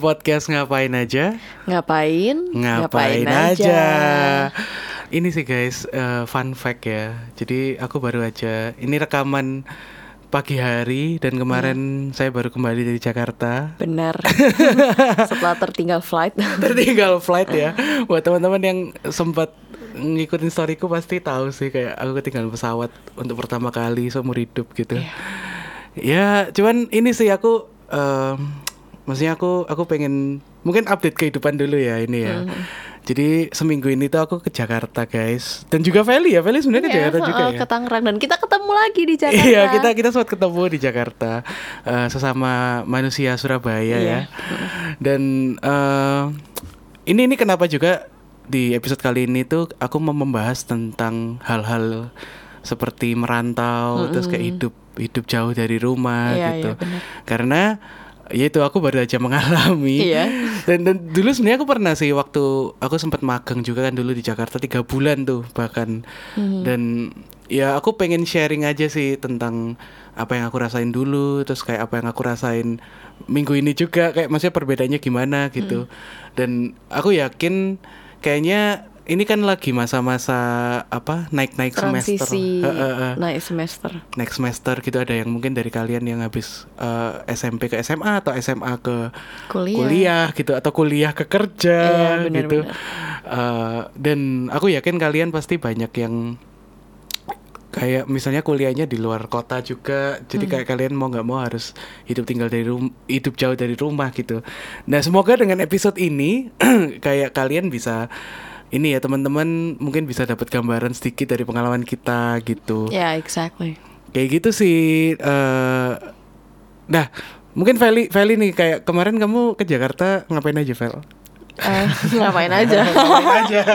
podcast Ngapain Aja Ngapain? Ngapain, aja. Ini sih guys, eh, fun fact ya Jadi aku baru aja, ini rekaman pagi hari Dan kemarin saya baru kembali dari Jakarta Benar. Setelah tertinggal flight. Tertinggal flight ya Buat teman-teman yang sempat ngikutin storyku pasti tahu sih Kayak aku ketinggalan pesawat untuk pertama kali seumur hidup gitu Ya cuman ini sih aku em, Maksudnya aku aku pengen mungkin update kehidupan dulu ya ini ya. Jadi seminggu ini tuh aku ke Jakarta guys dan juga Feli ya Feli sebenarnya ke Jakarta juga heeh, ya. Ke Tangerang dan kita ketemu lagi di Jakarta. Iya kita kita sempat ketemu di Jakarta eh, sesama manusia Surabaya Iya. ya. Dan eh, ini ini kenapa juga di episode kali ini tuh aku mau membahas tentang hal-hal seperti merantau terus kayak hidup hidup jauh dari rumah Iya, gitu. iya, benar. Karena ya itu aku baru aja mengalami. Iya. Dan, dan dulu sebenarnya aku pernah sih waktu aku sempat magang juga kan dulu di Jakarta tiga bulan tuh bahkan. Hmm. Dan ya aku pengen sharing aja sih tentang apa yang aku rasain dulu, terus kayak apa yang aku rasain minggu ini juga kayak maksudnya perbedaannya gimana gitu. Hmm. Dan aku yakin kayaknya ini kan lagi masa-masa apa naik-naik semester. Transisi Heeh, heeh naik semester. next semester gitu ada yang mungkin dari kalian yang habis eh, SMP ke SMA atau SMA ke Kuliah. gitu atau kuliah ke kerja Iya, benar, gitu benar. Eh, dan aku yakin kalian pasti banyak yang kayak misalnya kuliahnya di luar kota juga jadi Hmm. kayak kalian mau nggak mau harus hidup tinggal dari rum hidup jauh dari rumah gitu nah semoga dengan episode ini kayak kalian bisa ini ya teman-teman mungkin bisa dapat gambaran sedikit dari pengalaman kita gitu Ya, exactly. kayak gitu sih eh nah mungkin Feli Feli nih kayak kemarin kamu ke Jakarta ngapain aja Vel Eh, ngapain aja? ngapain aja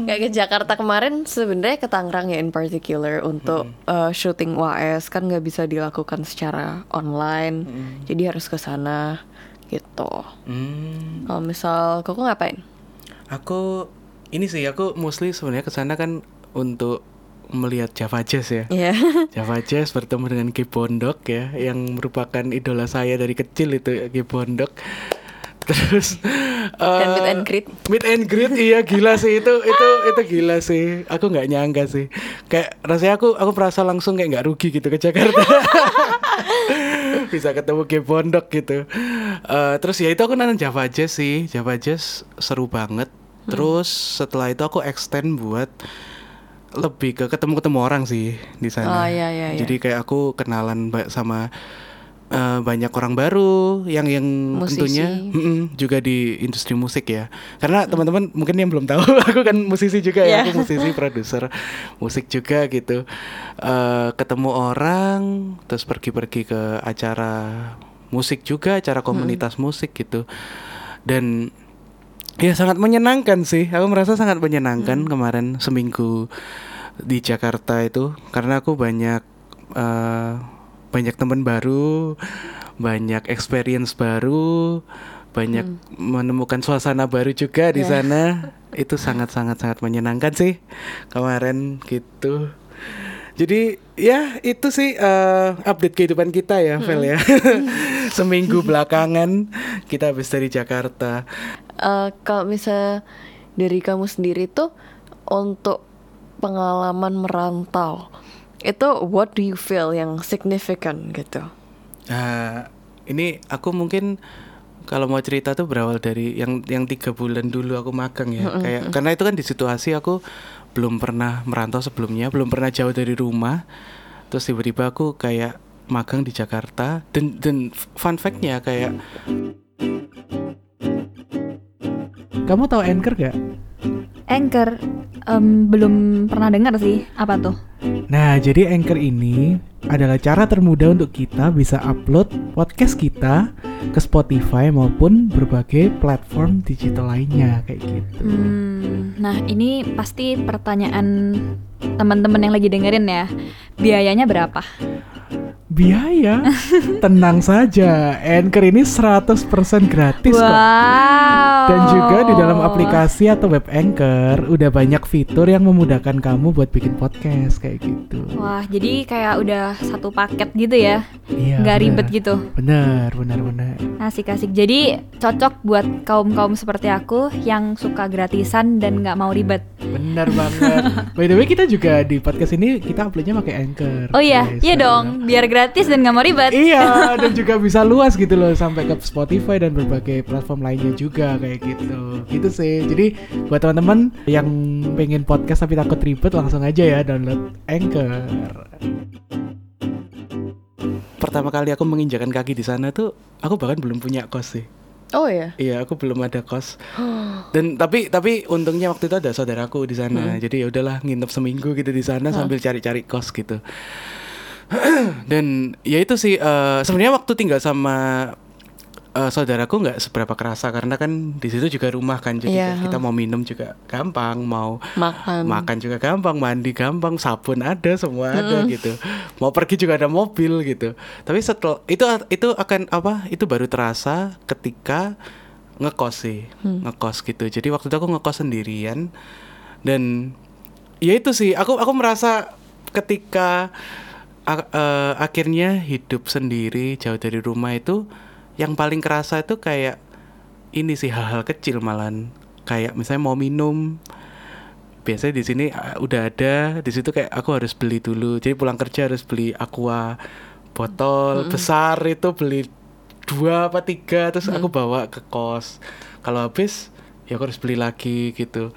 Kayak ke Jakarta kemarin sebenarnya ke Tangerang ya in particular untuk uh, syuting UAS kan nggak bisa dilakukan secara online. Jadi harus ke sana gitu. hmm, Kalau misal koko ngapain? Aku ini sih aku mostly sebenarnya ke sana kan untuk melihat Java Jazz ya. Iya. Java Jazz bertemu dengan Ki Bondok ya yang merupakan idola saya dari kecil itu Ki Bondok terus Dan eh, meet and greet. meet and greet iya gila sih. Itu itu itu gila sih. Aku nggak nyangka sih. Kayak rasanya aku aku merasa langsung kayak nggak rugi gitu ke Jakarta. Bisa ketemu Ki Bondok gitu. Eh, terus ya itu aku nonton Java Jazz sih. Java Jazz seru banget terus setelah itu aku extend buat lebih ke ketemu-ketemu orang sih di sana. Oh, iya, iya, iya. Jadi kayak aku kenalan sama eh, banyak orang baru yang yang Musisi. tentunya mm-mm, juga di industri musik ya. Karena teman-teman mungkin yang belum tahu, aku kan musisi juga ya, Iya. aku musisi, produser musik juga gitu. Eh, ketemu orang, terus pergi-pergi ke acara musik juga, acara komunitas musik gitu. Dan Ya sangat menyenangkan sih. Aku merasa sangat menyenangkan kemarin seminggu di Jakarta itu karena aku banyak eh, banyak teman baru, banyak experience baru, banyak menemukan suasana baru juga di Ya. sana. Itu sangat sangat sangat menyenangkan sih kemarin gitu. Jadi ya itu sih eh, update kehidupan kita ya, Vel ya. Seminggu belakangan kita habis dari Jakarta. Eh, kalau misalnya dari kamu sendiri tuh untuk pengalaman merantau itu what do you feel yang significant gitu? Nah, ini aku mungkin kalau mau cerita tuh berawal dari yang yang tiga bulan dulu aku magang ya, kayak karena itu kan di situasi aku belum pernah merantau sebelumnya, belum pernah jauh dari rumah, terus tiba-tiba aku kayak magang di Jakarta dan dan fun fact-nya kayak kamu tahu Anchor gak? Anchor em, belum pernah dengar sih apa tuh? Nah, jadi Anchor ini adalah cara termudah untuk kita bisa upload podcast kita ke Spotify maupun berbagai platform digital lainnya kayak gitu. Hmm, nah ini pasti pertanyaan teman-teman yang lagi dengerin ya. Biayanya berapa? Biaya? Tenang saja, Anchor ini 100% gratis kok. wow. Dan juga di dalam aplikasi atau web Anchor udah banyak fitur yang memudahkan kamu buat bikin podcast kayak gitu. Wah, jadi kayak udah satu paket gitu ya. Iya. Nggak benar. ribet gitu. Bener, bener, bener. Asik-asik. Jadi cocok buat kaum-kaum seperti aku yang suka gratisan dan nggak mau ribet. Bener banget. By the way kita juga di podcast ini kita uploadnya pakai Anchor. Oh iya, guys. iya dong. Biar gratis dan nggak mau ribet. Iya, dan juga bisa luas gitu loh sampai ke Spotify dan berbagai platform lainnya juga kayak gitu. Gitu sih. Jadi buat teman-teman yang pengen podcast tapi takut ribet langsung aja ya download Anchor. Pertama kali aku menginjakan kaki di sana tuh aku bahkan belum punya kos sih. Oh ya. Iya, aku belum ada kos. Dan tapi tapi untungnya waktu itu ada saudaraku di sana. Jadi ya udahlah nginep seminggu gitu di sana sambil cari-cari kos gitu. Dan ya itu sih eh, sebenarnya waktu tinggal sama eh, saudaraku nggak seberapa kerasa karena kan di situ juga rumah kan jadi kayak kita mau minum juga gampang, mau Makan. makan juga gampang, mandi gampang, sabun ada, semua ada gitu. Mau pergi juga ada mobil gitu. Tapi setelah itu itu akan apa? Itu baru terasa ketika ngekos sih, ngekos gitu. Jadi waktu itu aku ngekos sendirian dan ya itu sih aku aku merasa ketika eh, akhirnya hidup sendiri jauh dari rumah itu yang paling kerasa itu kayak ini sih hal-hal kecil malan kayak misalnya mau minum biasanya di sini uh, udah ada di situ kayak aku harus beli dulu. Jadi pulang kerja harus beli aqua botol besar itu beli dua apa tiga terus aku bawa ke kos. Kalau habis ya aku harus beli lagi gitu.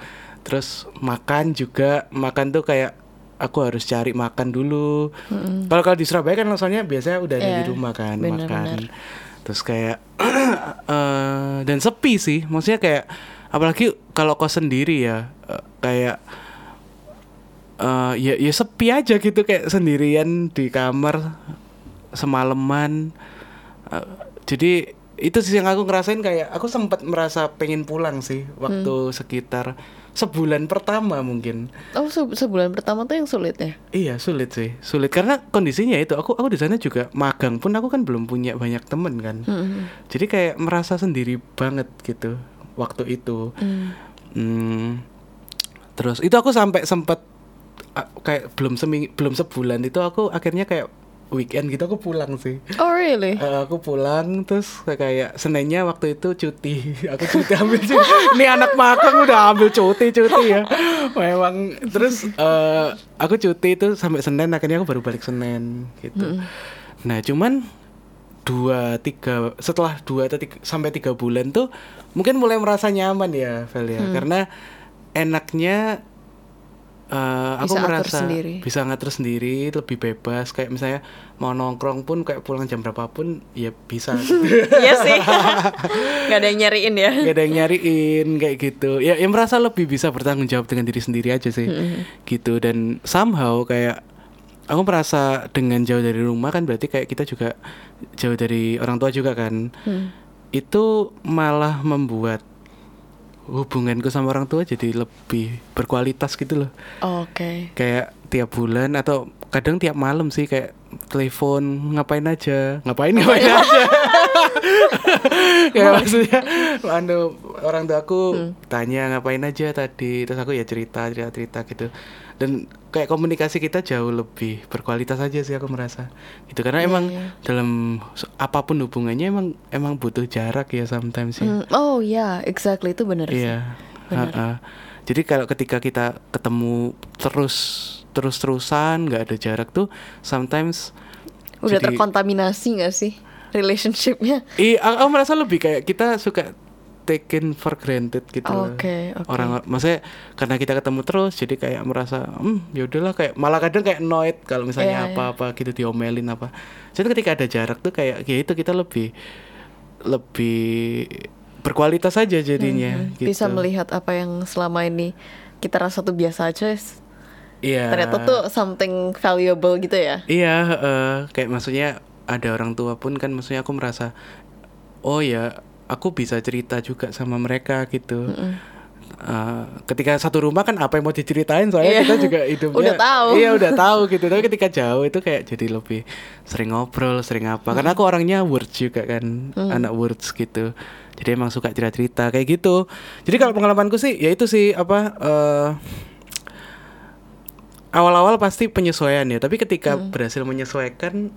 Terus makan juga makan tuh kayak aku harus cari makan dulu. Kalau kalau di Surabaya kan langsungnya biasanya udah ada di Iya, rumah kan bener, makan. Bener. terus kayak eh, dan sepi sih. Maksudnya kayak apalagi kalau kos sendiri ya eh, kayak eh, ya ya sepi aja gitu. Kayak sendirian di kamar semalaman. Eh, jadi itu sih yang aku ngerasain kayak aku sempat merasa pengen pulang sih waktu sekitar sebulan pertama mungkin. Oh se- sebulan pertama tuh yang sulit ya. Iya sulit sih. Sulit. Karena kondisinya itu aku aku di sana juga magang pun aku kan belum punya banyak temen kan. Hmm. jadi kayak merasa sendiri banget gitu waktu itu. Hmm, terus itu aku sampai sempat kayak belum seming belum sebulan itu aku akhirnya kayak weekend gitu aku pulang sih. Oh really? Eh, aku pulang terus kayak Seninnya waktu itu cuti. Aku cuti ambil cuti. Ini anak magang udah ambil cuti cuti ya. Memang terus eh, aku cuti itu sampai Senin akhirnya aku baru balik Senin gitu. Nah cuman dua tiga setelah dua atau tiga, sampai tiga bulan tuh mungkin mulai merasa nyaman ya Vel ya. Karena enaknya eh, aku Bisa atur merasa sendiri. bisa ngatur sendiri lebih bebas. Kayak misalnya mau nongkrong pun kayak pulang jam berapapun ya bisa. Iya sih. Gak ada yang nyariin ya. gak ada yang nyariin kayak gitu. Ya yang merasa lebih bisa bertanggung jawab dengan diri sendiri aja sih. Gitu. Dan somehow kayak aku merasa dengan jauh dari rumah kan berarti kayak kita juga jauh dari orang tua juga kan. Itu malah membuat hubunganku sama orang tua jadi lebih berkualitas gitu loh. Oke. kayak tiap bulan atau kadang tiap malam sih kayak telepon ngapain aja? Ngapain ngapain aja? Kayak maksudnya anu orang tua aku tanya ngapain aja tadi? Terus aku ya cerita cerita cerita gitu dan kayak komunikasi kita jauh lebih berkualitas aja sih aku merasa gitu karena emang dalam s- apa pun hubungannya emang emang butuh jarak ya sometimes ya Hmm, Oh ya, exactly itu bener sih. Iya. ha-ha. Jadi kalau ketika kita ketemu terus terus terusan nggak ada jarak tuh sometimes Udah jadi- terkontaminasi gak sih relationshipnya? Iya, aku merasa lebih kayak kita suka taken for granted gitu loh. Oke, oke. Orang maksudnya karena kita ketemu terus jadi kayak merasa hmm ya udahlah kayak malah kadang kayak annoyed kalau misalnya Iya, iya. apa-apa gitu diomelin apa. Jadi ketika ada jarak tuh kayak ya itu kita lebih lebih berkualitas aja jadinya gitu. Hmm, Bisa melihat apa yang selama ini kita rasa tuh biasa aja. Iya. Ternyata tuh something valuable gitu ya. Iya, heeh. kayak maksudnya ada orang tua pun kan maksudnya aku merasa oh ya aku bisa cerita juga sama mereka gitu. Eh, ketika satu rumah kan apa yang mau diceritain soalnya Iya. kita juga hidupnya Udah tahu. Iya udah tahu gitu. Tapi ketika jauh itu kayak jadi lebih sering ngobrol, sering apa. Karena aku orangnya words juga kan, anak words gitu. Jadi emang suka cerita-cerita kayak gitu. Jadi kalau pengalamanku sih ya itu sih apa eh awal-awal pasti penyesuaian ya tapi ketika berhasil menyesuaikan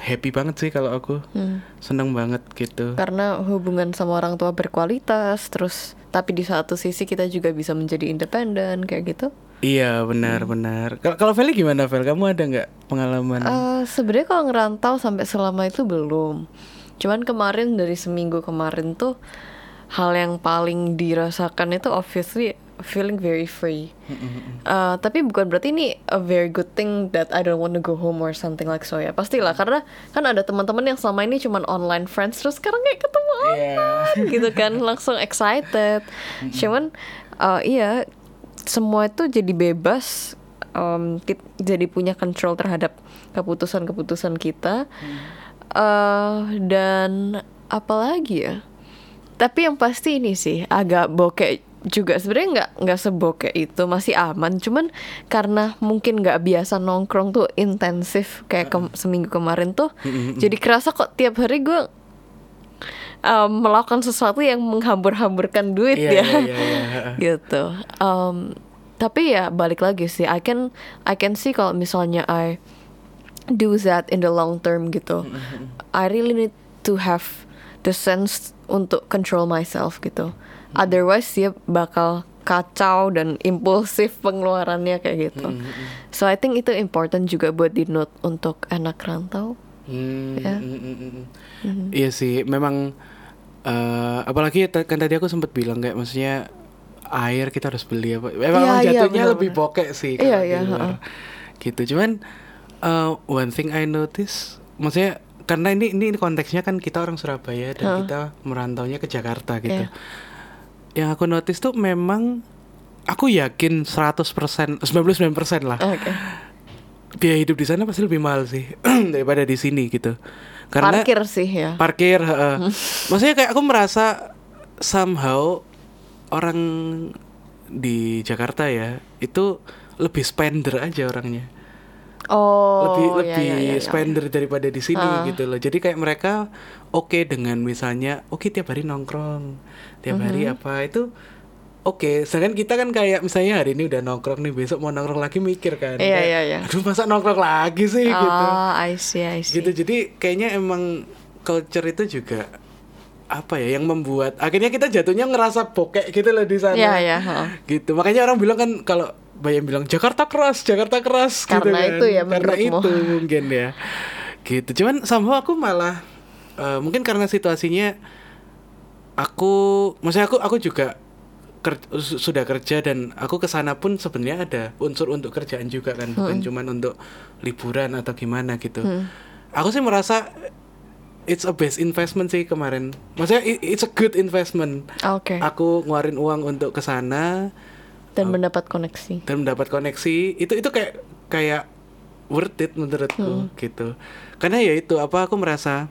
happy banget sih kalau aku Hmm. seneng banget gitu Karena hubungan sama orang tua berkualitas, terus tapi di satu sisi kita juga bisa menjadi independen kayak gitu. iya Hmm. benar benar kalau kalau Feli gimana Vel kamu ada nggak pengalaman Eh, Sebenarnya kalau ngerantau sampai selama itu belum. Cuman kemarin dari seminggu kemarin tuh hal yang paling dirasakan itu obviously feeling very free. Eh, tapi bukan berarti ini a very good thing that I don't want to go home or something like so ya. Pastilah karena kan ada teman-teman yang selama ini cuman online friends terus sekarang kayak ketemu Iya. gitu kan langsung excited. Cuman eh, iya semua itu jadi bebas um, kit- jadi punya control terhadap keputusan-keputusan kita Eh, dan apalagi ya tapi yang pasti ini sih agak bokeh juga sebenarnya nggak nggak sebokeh itu masih aman. Cuman karena mungkin nggak biasa nongkrong tuh intensif kayak kem- seminggu kemarin tuh jadi kerasa kok tiap hari gue um, melakukan sesuatu yang menghambur-hamburkan duit Iya, ya. iya, iya, iya. gitu. Um, tapi ya balik lagi sih I can I can see kalau misalnya I do that in the long term gitu. I really need to have the sense untuk control myself gitu otherwise dia bakal kacau dan impulsif pengeluarannya kayak gitu so I think itu important juga buat di note untuk anak rantau Hmm, Ya. mm, mm, mm, mm. Iya sih, memang eh, apalagi ta- kan tadi aku sempat bilang kayak maksudnya air kita harus beli apa. Memang Iya, iya, jatuhnya benar, lebih bokek sih Iya, kalau di iya, luar. heeh. Gitu. Cuman eh, one thing I notice, maksudnya karena ini ini konteksnya kan kita orang Surabaya dan Heeh. kita merantaunya ke Jakarta gitu. Iya. Yang aku notice tuh memang aku yakin 100% 99% lah oke biaya hidup di sana pasti lebih mahal sih daripada di sini gitu. Karena parkir sih ya parkir heeh. maksudnya kayak aku merasa somehow orang di Jakarta ya itu lebih spender aja orangnya oh lebih iya, lebih iya, iya, iya. spender daripada di sini Ah. gitu loh jadi kayak mereka oke dengan misalnya oke tiap hari nongkrong tiap hari Mhm. apa itu oke sedangkan kita kan kayak misalnya hari ini udah nongkrong nih besok mau nongkrong lagi mikir kan Iya, Kayak, iya, iya. aduh masa nongkrong lagi sih gitu Ah, I see, I see. gitu jadi kayaknya emang culture itu juga apa ya yang membuat akhirnya kita jatuhnya ngerasa bokek gitu loh di sana Iya, iya, heeh. gitu makanya orang bilang kan kalau banyak bilang Jakarta keras Jakarta keras gitu Karena kan. itu ya karena itu mungkin ya. Gitu. Cuman sama aku malah eh, mungkin karena situasinya aku maksudnya aku aku juga ker- su- sudah kerja dan aku ke sana pun sebenarnya ada unsur untuk kerjaan juga kan. Bukan cuman untuk liburan atau gimana gitu. Aku sih merasa it's a best investment sih kemarin. Maksudnya it's a good investment. Oke. aku ngeluarin uang untuk ke sana Dan mendapat koneksi. dan mendapat koneksi itu itu kayak kayak worth it menurutku gitu karena ya itu apa aku merasa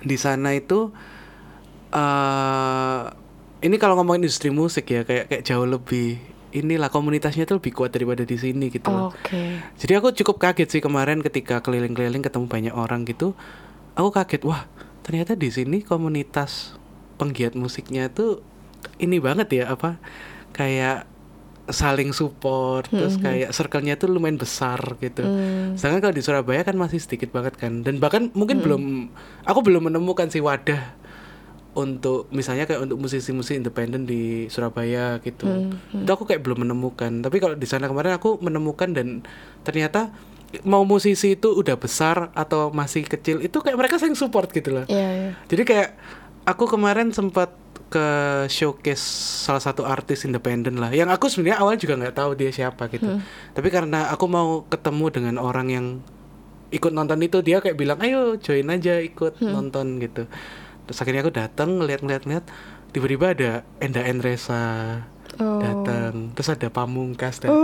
di sana itu eh ini kalau ngomongin industri musik ya kayak kayak jauh lebih inilah komunitasnya itu lebih kuat daripada di sini gitu loh. Oke. Jadi aku cukup kaget sih kemarin ketika keliling-keliling ketemu banyak orang gitu. Aku kaget, wah ternyata di sini komunitas penggiat musiknya tuh ini banget ya apa kayak saling support terus kayak circle-nya tuh lumayan besar gitu. Hmm. Sedangkan kalau di Surabaya kan masih sedikit banget kan dan bahkan mungkin belum aku belum menemukan sih wadah untuk misalnya kayak untuk musisi-musisi independen di Surabaya gitu. Itu aku kayak belum menemukan. Tapi kalau di sana kemarin aku menemukan dan ternyata mau musisi itu udah besar atau masih kecil itu kayak mereka saling support gitu loh. Iya, iya. Jadi kayak aku kemarin sempat ke showcase salah satu artis independen lah. Yang aku sebenarnya awalnya juga nggak tahu dia siapa gitu. Tapi karena aku mau ketemu dengan orang yang ikut nonton itu dia kayak bilang ayo join aja ikut nonton gitu. Terus akhirnya aku datang ngeliat-ngeliat ngeliat tiba-tiba ada Enda Endresa Oh. datang terus ada Pamungkas datang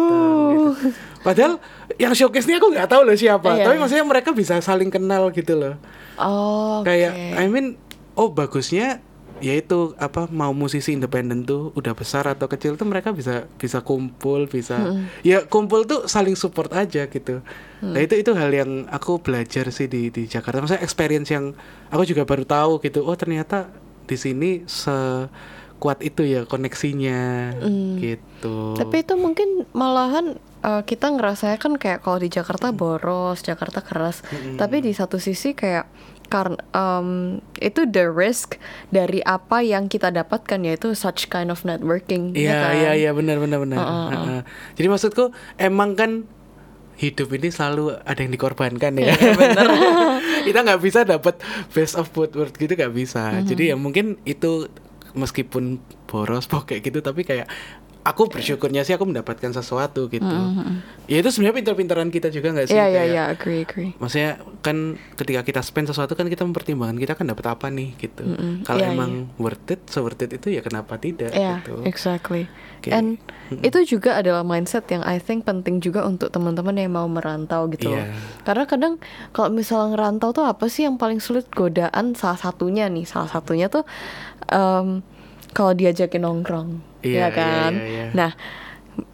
gitu. Padahal yang showcase ini aku nggak tahu loh siapa. Iya, Tapi maksudnya mereka bisa saling kenal gitu loh Oh, kayak oke. I mean oh bagusnya yaitu apa mau musisi independen tuh udah besar atau kecil tuh mereka bisa bisa kumpul bisa ya kumpul tuh saling support aja gitu. Nah itu itu hal yang aku belajar sih di di Jakarta. Maksudnya experience yang aku juga baru tahu gitu. Oh ternyata di sini se sekuat itu ya koneksinya gitu. Tapi itu mungkin malahan uh, kita ngerasanya kan kayak kalau di Jakarta boros, Jakarta keras. Tapi di satu sisi kayak karena um, itu the risk dari apa yang kita dapatkan yaitu such kind of networking. ya Iya kan? iya iya benar benar benar. Heeh. Jadi maksudku emang kan hidup ini selalu ada yang dikorbankan ya. benar. Kita nggak bisa dapat best of both world gitu nggak bisa. Jadi ya mungkin itu meskipun boros pokok kayak gitu tapi kayak aku bersyukurnya sih aku mendapatkan sesuatu gitu. Ya itu sebenarnya pinter-pinteran kita juga nggak sih? Iya iya iya, agree agree. Maksudnya kan ketika kita spend sesuatu kan kita mempertimbangkan kita kan dapat apa nih gitu. Kalau Iya, emang worth it, so worth it itu ya kenapa tidak Iya, gitu. exactly. Oke. And itu juga adalah mindset yang I think penting juga untuk teman-teman yang mau merantau gitu. loh. Iya. Karena kadang kalau misalnya ngerantau tuh apa sih yang paling sulit godaan salah satunya nih, salah satunya tuh em, kalau diajakin nongkrong, Iya, ya kan? iya, iya. Nah,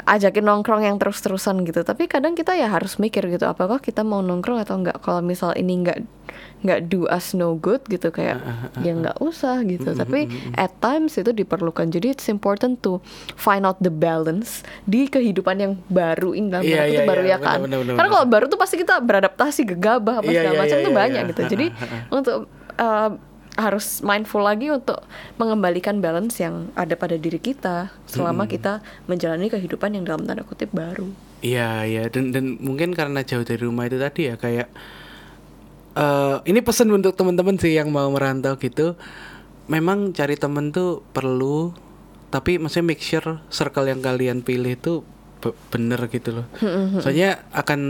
ajakin nongkrong yang terus-terusan gitu. Tapi kadang kita ya harus mikir gitu, apakah kita mau nongkrong atau enggak? Kalau misal ini enggak nggak do us no good gitu kayak ya nggak usah gitu. Tapi at times itu diperlukan. Jadi it's important to find out the balance di kehidupan yang baru ini dalam kutip iya, baru iya, ya kan. benar, benar, Karena kalau baru tuh pasti kita beradaptasi gegabah apa Iya, segala iya, macam iya, tuh iya, banyak iya. gitu. Jadi untuk uh, harus mindful lagi untuk mengembalikan balance yang ada pada diri kita selama kita menjalani kehidupan yang dalam tanda kutip baru. Iya iya dan dan mungkin karena jauh dari rumah itu tadi ya kayak eh ini pesan untuk teman-teman sih yang mau merantau gitu. Memang cari temen tuh perlu tapi maksudnya make sure circle yang kalian pilih itu be- bener gitu loh. Soalnya akan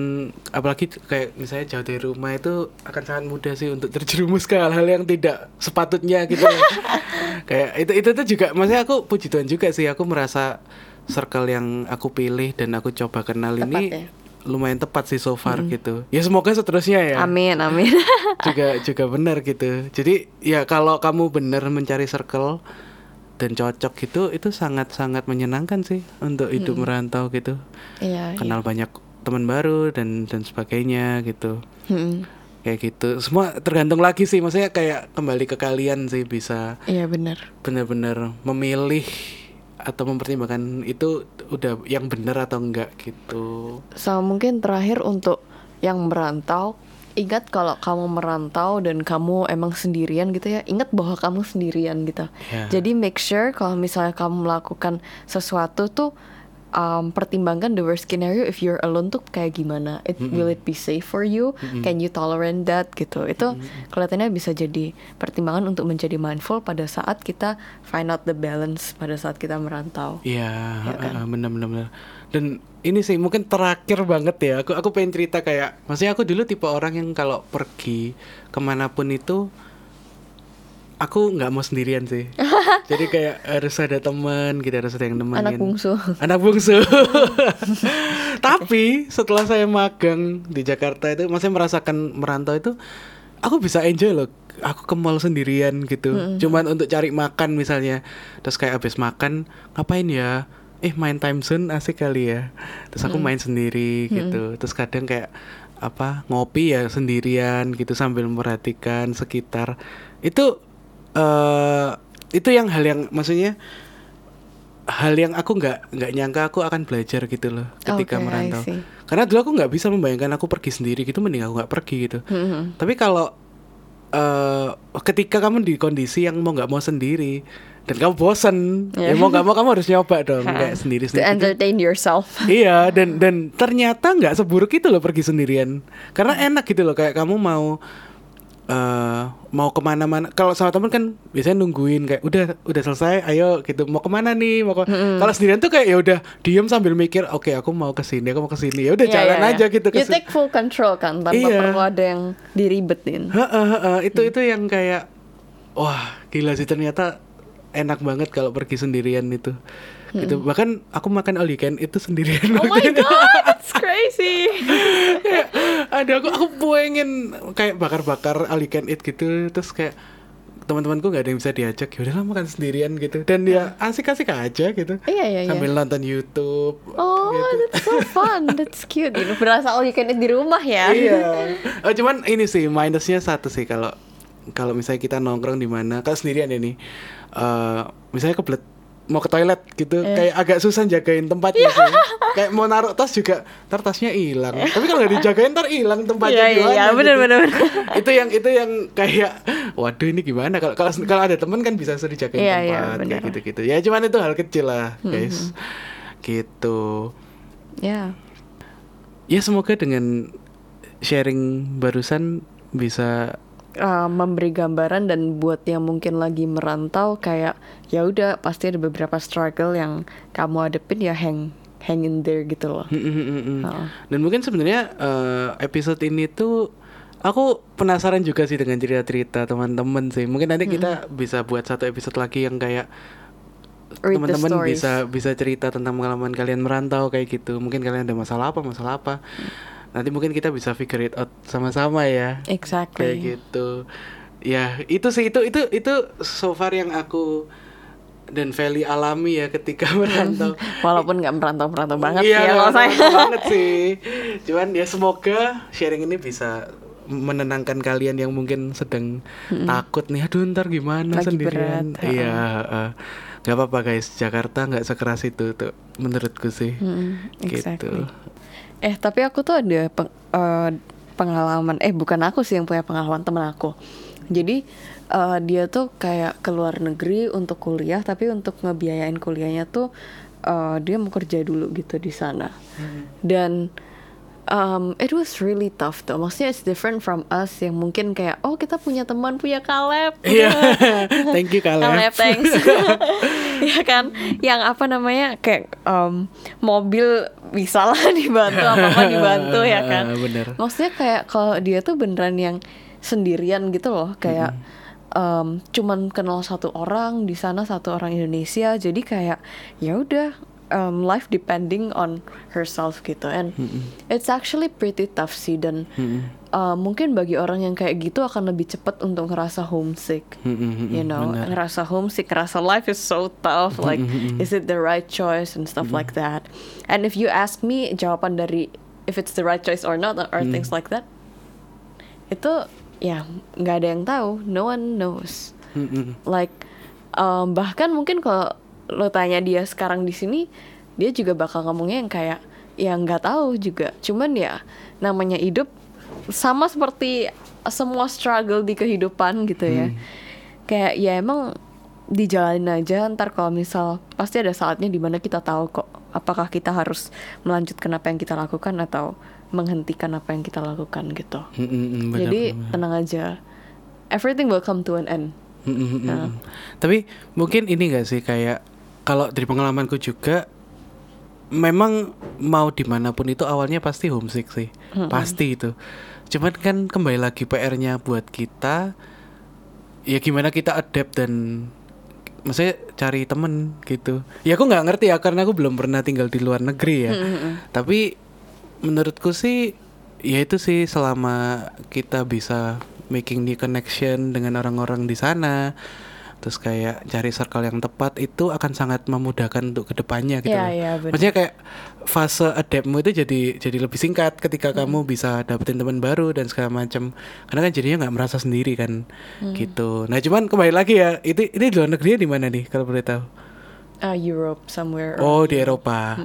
apalagi kayak misalnya jauh dari rumah itu akan sangat mudah sih untuk terjerumus ke hal-hal yang tidak sepatutnya gitu. loh. kayak itu itu tuh juga maksudnya aku puji Tuhan juga sih aku merasa circle yang aku pilih dan aku coba kenal Tepat ini ya? lumayan tepat sih so far gitu. Ya semoga seterusnya ya Amin amin. juga juga benar gitu. Jadi ya kalau kamu benar mencari circle dan cocok gitu itu sangat sangat menyenangkan sih untuk hidup merantau gitu. Iya. Kenal banyak teman baru dan dan sebagainya gitu. Hmm. Kayak gitu. Semua tergantung lagi sih maksudnya kayak kembali ke kalian sih bisa Iya benar. benar-benar memilih atau mempertimbangkan itu udah yang benar atau enggak gitu. Sama mungkin terakhir untuk yang merantau, ingat kalau kamu merantau dan kamu emang sendirian gitu ya, ingat bahwa kamu sendirian gitu. Ya. Jadi make sure kalau misalnya kamu melakukan sesuatu tuh um, pertimbangkan the worst scenario if you're alone tuh kayak gimana. It will it be safe for you? Can you tolerate that gitu. Itu kelihatannya bisa jadi pertimbangan untuk menjadi mindful pada saat kita find out the balance pada saat kita merantau. Iya, Ya kan? uh, bener. Dan ini sih mungkin terakhir banget ya. Aku aku pengen cerita kayak, maksudnya aku dulu tipe orang yang kalau pergi ke mana pun itu, aku nggak mau sendirian sih. Jadi kayak harus ada teman, gitu harus ada yang nemenin. Anak bungsu. Anak bungsu. Tapi setelah saya magang di Jakarta itu, maksudnya merasakan merantau itu, aku bisa enjoy loh. Aku ke mall sendirian gitu, cuman untuk cari makan misalnya. Terus kayak habis makan, ngapain ya? Eh main time zone asik kali ya. Terus aku main sendiri gitu. Terus kadang kayak apa ngopi ya sendirian gitu sambil memperhatikan sekitar. Itu eh itu yang hal yang maksudnya hal yang aku nggak nggak nyangka aku akan belajar gitu loh ketika Oke, I merantau. Karena dulu aku nggak bisa membayangkan aku pergi sendiri gitu, mending aku nggak pergi gitu. Hmm, Tapi kalau eh ketika kamu di kondisi yang mau nggak mau sendiri dan kamu bosen, ya Yeah. mau nggak mau kamu harus nyoba dong kayak sendiri To sendiri. entertain yourself. iya dan dan ternyata nggak seburuk itu loh pergi sendirian karena enak gitu loh kayak kamu mau eh mau ke mana-mana kalau sama temen kan biasanya nungguin kayak udah udah selesai ayo gitu. Mau ke mana nih? Mau ke kalau sendirian tuh kayak ya udah diem sambil mikir oke aku mau ke sini aku mau ke sini. Ya udah Iya, jalan iya, aja iya. gitu ke You take full control kan tanpa Iya. perlu ada yang diribetin. Itu itu yang kayak wah gila sih ternyata enak banget kalau pergi sendirian itu gitu bahkan aku makan all you can itu sendirian Oh my god, that's crazy. Ada aku aku pengen kayak bakar-bakar all you can eat gitu terus kayak teman-temanku nggak ada yang bisa diajak ya udahlah makan sendirian gitu dan dia asik-asik aja gitu Iya, iya, iya. sambil nonton YouTube Oh, gitu. that's so fun. That's cute. Know, berasa all you can eat di rumah ya. iya oh, cuman ini sih minusnya satu sih kalau kalau misalnya kita nongkrong di mana kalau sendirian ini eh misalnya kebelet mau ke toilet gitu Eh. kayak agak susah jagain tempatnya Iya. sih. kayak mau naruh tas juga ntar tasnya hilang tapi kalau nggak dijagain ntar hilang tempatnya Iya iya gimana iya gitu. benar. benar. itu yang itu yang kayak waduh ini gimana kalau kalau kalau ada temen kan bisa suruh dijagain Iya, iya, tempat kayak benar. gitu gitu ya cuman itu hal kecil lah guys gitu Ya. ya semoga dengan sharing barusan bisa uh, memberi gambaran dan buat yang mungkin lagi merantau kayak ya udah pasti ada beberapa struggle yang kamu hadepin ya hang hang in there gitu loh. Mm, mm, mm, mm. Heeh. Dan mungkin sebenarnya eh, episode ini tuh aku penasaran juga sih dengan cerita-cerita teman-teman sih. Mungkin nanti kita bisa buat satu episode lagi yang kayak teman-teman bisa bisa cerita tentang pengalaman kalian merantau kayak gitu. Mungkin kalian ada masalah apa, masalah apa. Nanti mungkin kita bisa figure it out sama-sama ya. Kayak Exactly. gitu. Ya, itu sih itu itu itu so far yang aku dan Feli alami ya ketika merantau. Walaupun nggak merantau-merantau banget iya, sih ya kalau saya. banget sih. Cuman ya semoga sharing ini bisa menenangkan kalian yang mungkin sedang takut nih aduh ntar gimana Lagi sendirian berat, iya heeh. nggak apa-apa guys Jakarta nggak sekeras itu tuh menurutku sih Mm, gitu exactly. Eh tapi aku tuh ada peng- eh, pengalaman eh bukan aku sih yang punya pengalaman temen aku. Jadi eh, dia tuh kayak ke luar negeri untuk kuliah tapi untuk ngebiayain kuliahnya tuh eh, dia mau kerja dulu gitu di sana. Dan um, it was really tough tuh. Maksudnya it's different from us yang mungkin kayak oh kita punya teman punya Kaleb. iya thank you Kaleb, Kaleb thanks. ya kan, yang apa namanya kayak um, mobil bisa lah dibantu apa apa dibantu ya kan. Bener. Maksudnya kayak kalau dia tuh beneran yang sendirian gitu loh, kayak um, cuman kenal satu orang di sana satu orang Indonesia, jadi kayak ya udah um, life depending on herself gitu, and it's actually pretty tough sih dan uh, mungkin bagi orang yang kayak gitu akan lebih cepat untuk ngerasa homesick Mm-mm, you know? benar. ngerasa homesick ngerasa life is so tough like is it the right choice and stuff like that? And if you ask me jawaban dari if it's the right choice or not or things like that itu ya nggak ada yang tahu. No one knows. Mm-mm. like um, bahkan mungkin kalau lo tanya dia sekarang di sini dia juga bakal ngomongnya yang kayak ya nggak tahu juga cuman ya namanya hidup sama seperti semua struggle di kehidupan gitu ya kayak ya emang dijalanin aja ntar kalau misal pasti ada saatnya di mana kita tahu kok apakah kita harus melanjutkan apa yang kita lakukan atau menghentikan apa yang kita lakukan gitu Mm-mm, benar, jadi benar. tenang aja everything will come to an end Mm-mm, Nah. mm-mm. Tapi mungkin ini gak sih kayak kalau dari pengalamanku juga memang mau di mana pun itu awalnya pasti homesick sih, pasti itu. Cuman kan kembali lagi PR-nya buat kita, ya gimana kita adapt dan maksudnya cari temen gitu. Ya aku nggak ngerti ya karena aku belum pernah tinggal di luar negeri ya. Tapi menurutku sih ya itu sih selama kita bisa making new connection dengan orang-orang di sana terus kayak cari circle yang tepat itu akan sangat memudahkan untuk ke depannya gitu Iya, loh. iya, maksudnya kayak fase adaptmu itu jadi jadi lebih singkat ketika kamu bisa dapetin teman baru dan segala macam karena kan jadinya nggak merasa sendiri kan gitu. Nah cuman kembali lagi ya itu ini di luar negeri di mana nih kalau boleh tahu? Uh, Europe somewhere Oh di Europe. Eropa.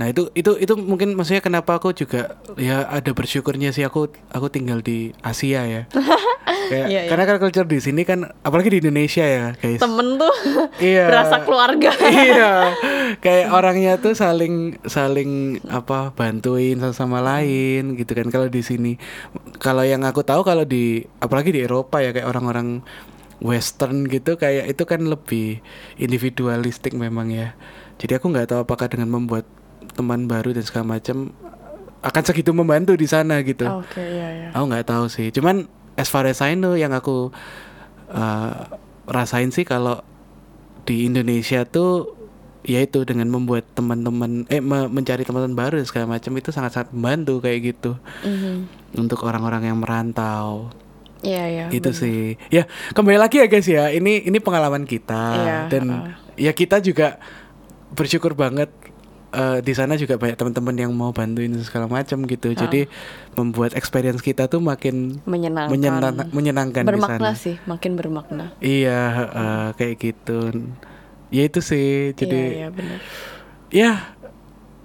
Nah itu itu itu mungkin maksudnya kenapa aku juga ya ada bersyukurnya sih aku aku tinggal di Asia ya. Kayak, Iya, iya. Karena kan culture di sini kan apalagi di Indonesia ya guys. temen tuh Iya. berasa keluarga iya. Kayak orangnya tuh saling saling apa bantuin satu sama lain gitu kan kalau di sini. Kalau yang aku tahu kalau di apalagi di Eropa ya kayak orang-orang western gitu kayak itu kan lebih individualistik memang ya. Jadi aku nggak tahu apakah dengan membuat teman baru dan segala macam akan segitu membantu di sana gitu. oke iya iya Aku nggak tahu sih. Cuman as far as I know yang aku uh, rasain sih kalau di Indonesia tuh yaitu dengan membuat teman-teman eh me- mencari teman-teman baru dan segala macam itu sangat-sangat membantu kayak gitu Mhm. untuk orang-orang yang merantau iya iya itu bener. sih ya kembali lagi ya guys ya ini ini pengalaman kita Iya, dan heeh. ya kita juga bersyukur banget eh, di sana juga banyak teman-teman yang mau bantuin segala macam gitu. Jadi membuat experience kita tuh makin Menyenangkan. menyenang- menyenangkan di bermakna sana. sih, makin bermakna. Iya, eh, kayak gitu. Ya itu sih. Jadi iya, iya benar. ya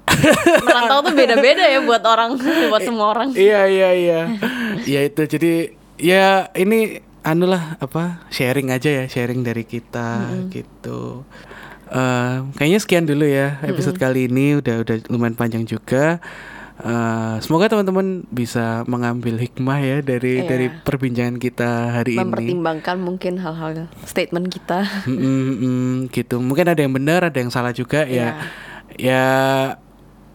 Merantau tuh beda-beda ya buat orang, buat semua orang. iya iya iya. ya itu jadi ya ini anu lah apa sharing aja ya sharing dari kita gitu. Eh, kayaknya sekian dulu ya episode kali ini udah udah lumayan panjang juga. Eh, semoga teman-teman bisa mengambil hikmah ya dari Iya. dari perbincangan kita hari ini. Mempertimbangkan mungkin hal-hal statement kita. Mm, mm, mm, gitu. Mungkin ada yang benar, ada yang salah juga ya. Ya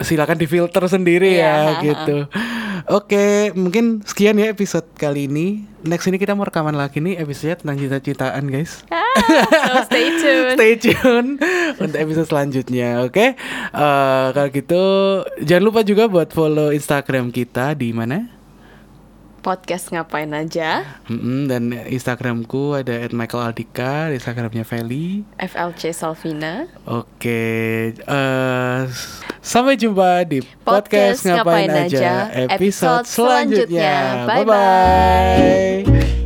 silakan difilter sendiri Iya, ya gitu. Oke, mungkin sekian ya episode kali ini. Next ini kita mau rekaman lagi nih episode tentang cinta-cintaan guys. so stay tune. Stay tune untuk episode selanjutnya, oke? Eh, kalau gitu jangan lupa juga buat follow Instagram kita di mana? Podcast ngapain aja? Mm-mm, dan Instagramku ada @michaelaldika, Instagramnya Feli. FLC Salvina. Oke, eh, sampai jumpa di Podcast podcast, ngapain, Ngapain aja Aja, episode episode selanjutnya. selanjutnya. Bye-bye. Bye bye.